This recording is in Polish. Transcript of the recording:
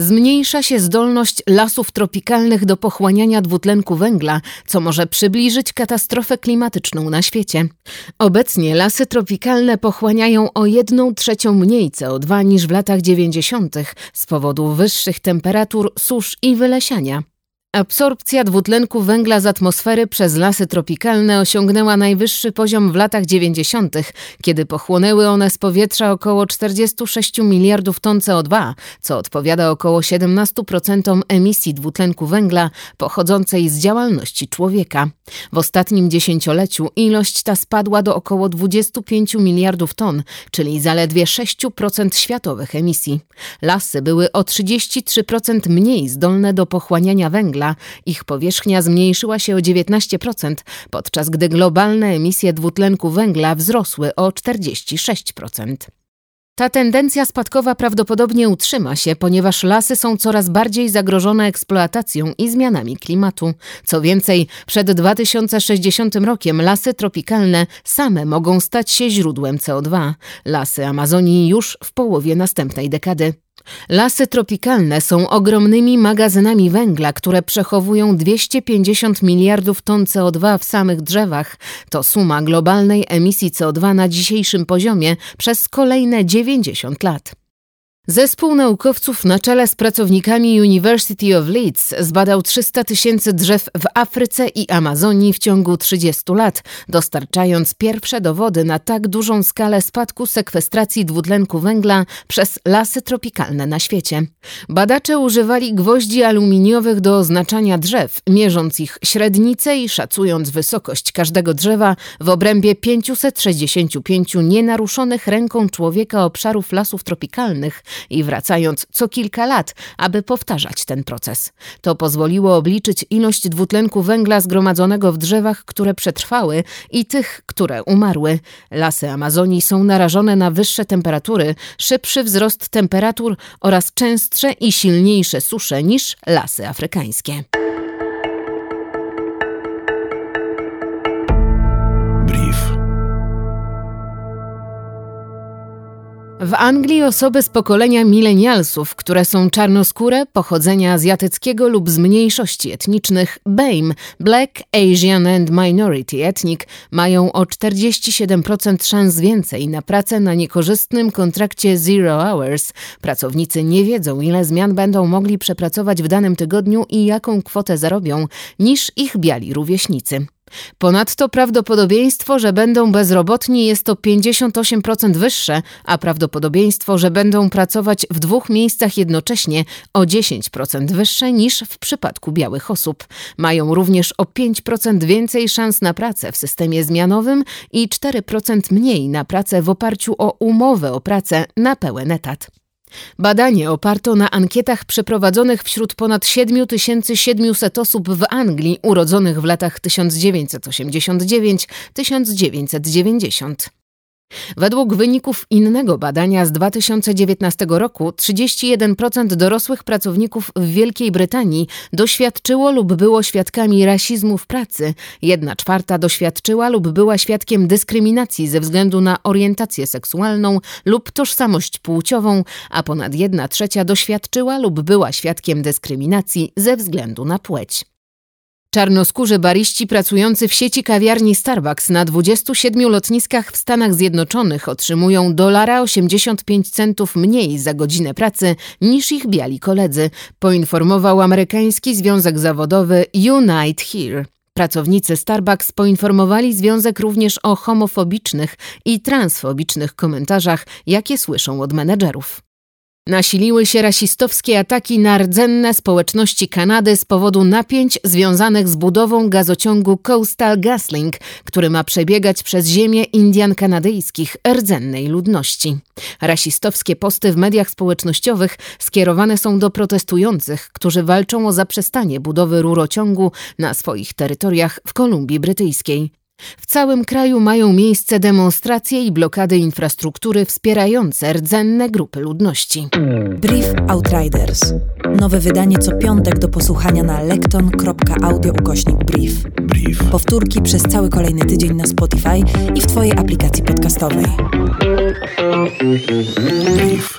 Zmniejsza się zdolność lasów tropikalnych do pochłaniania dwutlenku węgla, co może przybliżyć katastrofę klimatyczną na świecie. Obecnie lasy tropikalne pochłaniają o jedną trzecią mniej CO2 niż w latach 90. z powodu wyższych temperatur, susz i wylesiania. Absorpcja dwutlenku węgla z atmosfery przez lasy tropikalne osiągnęła najwyższy poziom w latach 90., kiedy pochłonęły one z powietrza około 46 miliardów ton CO2, co odpowiada około 17% emisji dwutlenku węgla pochodzącej z działalności człowieka. W ostatnim dziesięcioleciu ilość ta spadła do około 25 miliardów ton, czyli zaledwie 6% światowych emisji. Lasy były o 33% mniej zdolne do pochłaniania węgla węgla, ich powierzchnia zmniejszyła się o 19%, podczas gdy globalne emisje dwutlenku węgla wzrosły o 46%. Ta tendencja spadkowa prawdopodobnie utrzyma się, ponieważ lasy są coraz bardziej zagrożone eksploatacją i zmianami klimatu. Co więcej, przed 2060 rokiem lasy tropikalne same mogą stać się źródłem CO2. Lasy Amazonii już w połowie następnej dekady. Lasy tropikalne są ogromnymi magazynami węgla, które przechowują 250 miliardów ton CO2 w samych drzewach. To suma globalnej emisji CO2 na dzisiejszym poziomie przez kolejne 90 lat. Zespół naukowców na czele z pracownikami University of Leeds zbadał 300 tysięcy drzew w Afryce i Amazonii w ciągu 30 lat, dostarczając pierwsze dowody na tak dużą skalę spadku sekwestracji dwutlenku węgla przez lasy tropikalne na świecie. Badacze używali gwoździ aluminiowych do oznaczania drzew, mierząc ich średnicę i szacując wysokość każdego drzewa w obrębie 565 nienaruszonych ręką człowieka obszarów lasów tropikalnych, i wracając co kilka lat, aby powtarzać ten proces. To pozwoliło obliczyć ilość dwutlenku węgla zgromadzonego w drzewach, które przetrwały i tych, które umarły. Lasy Amazonii są narażone na wyższe temperatury, szybszy wzrost temperatur oraz częstsze i silniejsze susze niż lasy afrykańskie. W Anglii osoby z pokolenia milenialsów, które są czarnoskóre, pochodzenia azjatyckiego lub z mniejszości etnicznych, BAME, Black, Asian and Minority Ethnic, mają o 47% szans więcej na pracę na niekorzystnym kontrakcie Zero Hours. Pracownicy nie wiedzą, ile zmian będą mogli przepracować w danym tygodniu i jaką kwotę zarobią, niż ich biali rówieśnicy. Ponadto prawdopodobieństwo, że będą bezrobotni jest o 58% wyższe, a prawdopodobieństwo, że będą pracować w dwóch miejscach jednocześnie o 10% wyższe niż w przypadku białych osób. Mają również o 5% więcej szans na pracę w systemie zmianowym i 4% mniej na pracę w oparciu o umowę o pracę na pełen etat. Badanie oparto na ankietach przeprowadzonych wśród ponad 7700 osób w Anglii urodzonych w latach 1989-1990. Według wyników innego badania z 2019 roku 31% dorosłych pracowników w Wielkiej Brytanii doświadczyło lub było świadkami rasizmu w pracy, jedna czwarta doświadczyła lub była świadkiem dyskryminacji ze względu na orientację seksualną lub tożsamość płciową, a ponad jedna trzecia doświadczyła lub była świadkiem dyskryminacji ze względu na płeć. Czarnoskórzy bariści pracujący w sieci kawiarni Starbucks na 27 lotniskach w Stanach Zjednoczonych otrzymują dolara 85 centów mniej za godzinę pracy niż ich biali koledzy, poinformował amerykański związek zawodowy Unite Here. Pracownicy Starbucks poinformowali związek również o homofobicznych i transfobicznych komentarzach, jakie słyszą od menedżerów. Nasiliły się rasistowskie ataki na rdzenne społeczności Kanady z powodu napięć związanych z budową gazociągu Coastal GasLink, który ma przebiegać przez ziemię Indian kanadyjskich rdzennej ludności. Rasistowskie posty w mediach społecznościowych skierowane są do protestujących, którzy walczą o zaprzestanie budowy rurociągu na swoich terytoriach w Kolumbii Brytyjskiej. W całym kraju mają miejsce demonstracje i blokady infrastruktury wspierające rdzenne grupy ludności. Brief Outriders. Nowe wydanie co piątek do posłuchania na lekton.audio ukośnik brief. Brief. Powtórki przez cały kolejny tydzień na Spotify i w Twojej aplikacji podcastowej. Brief.